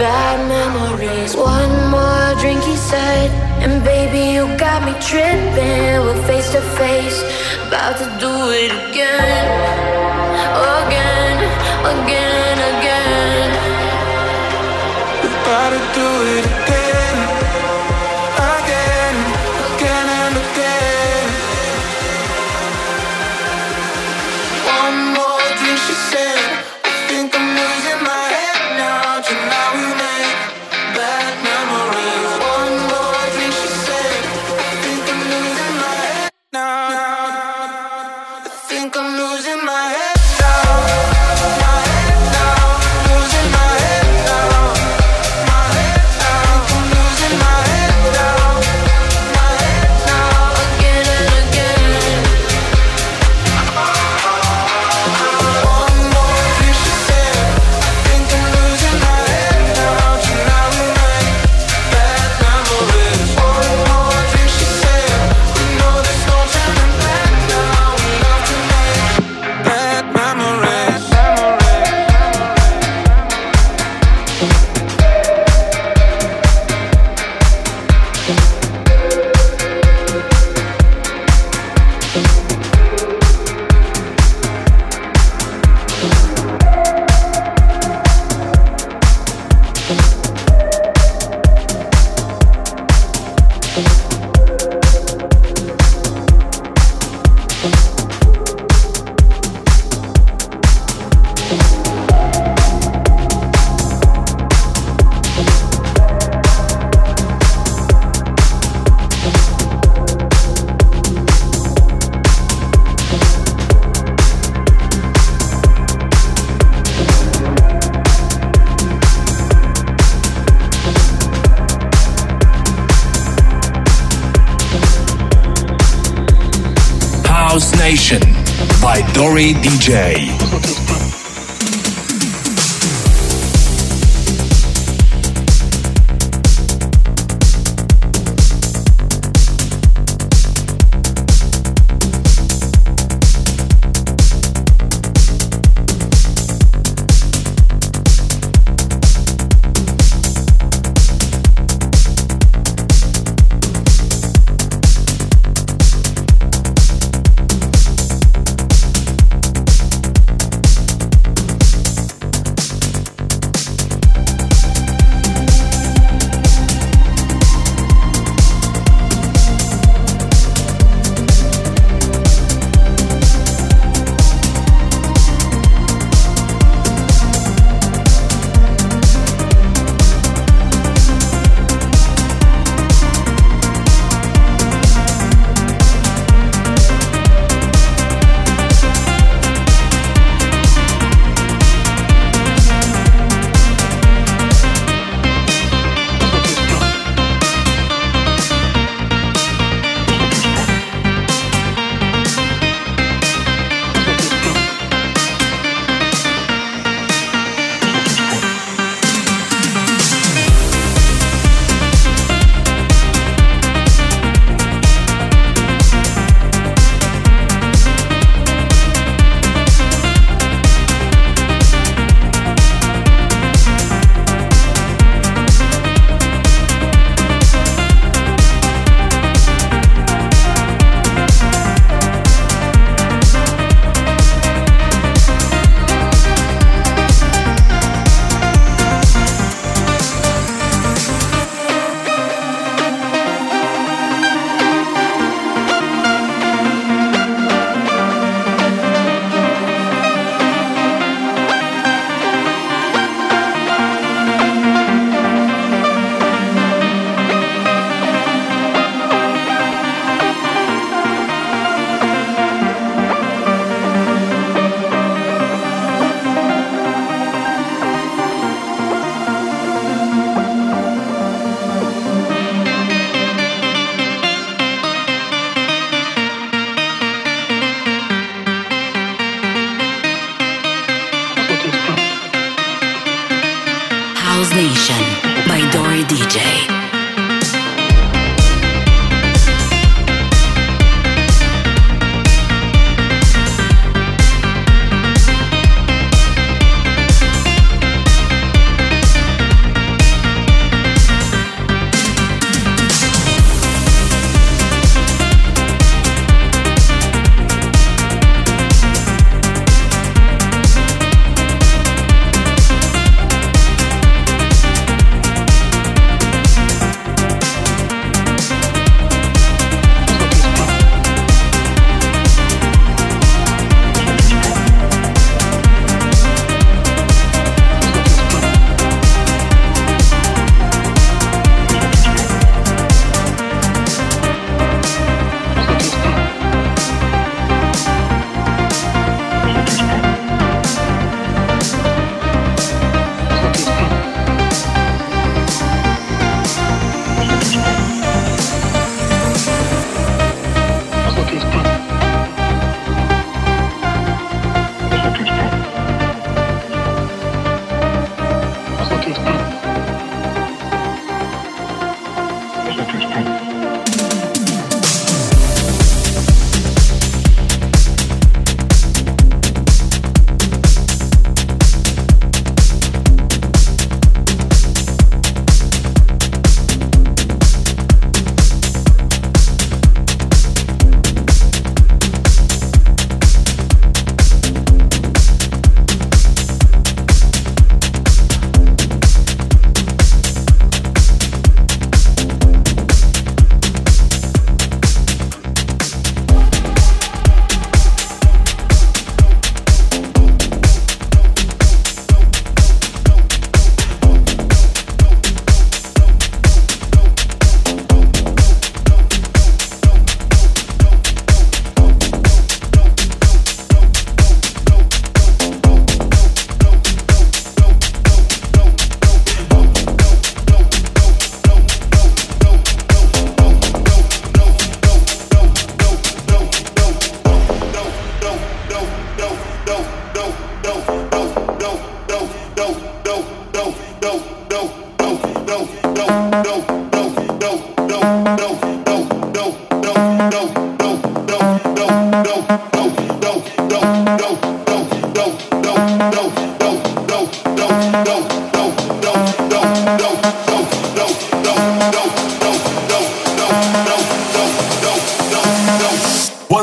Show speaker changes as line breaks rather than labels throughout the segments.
bad memories. One more drink, he said, and baby, you got me tripping. We're face to face, about to do it again, again, again, again.
About to do it Thank.
Dory DJ.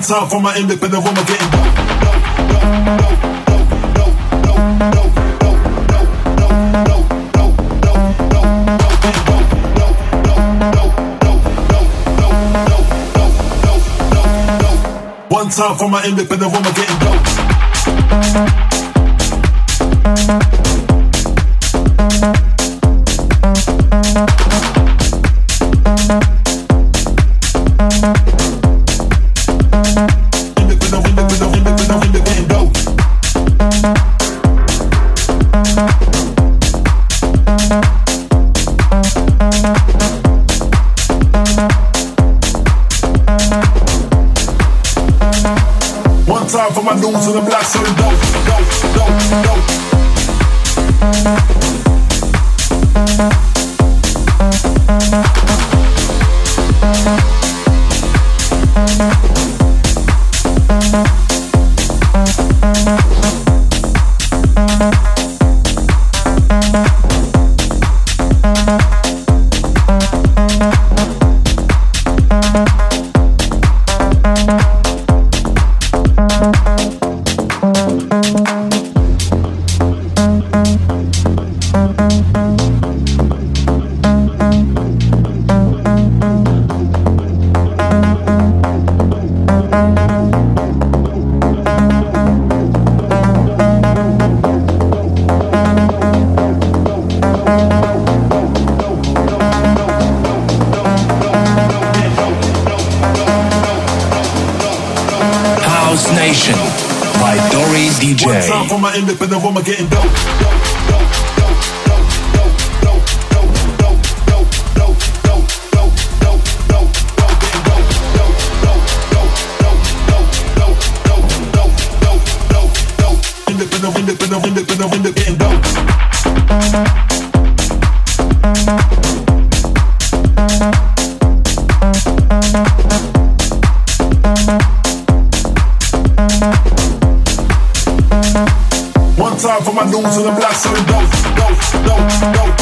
Time for my independent woman getting One time for my independent woman getting dope. Independent woman getting dope. Independent, independent, independent, independent, getting dope. Losing the black, so it goes, goes,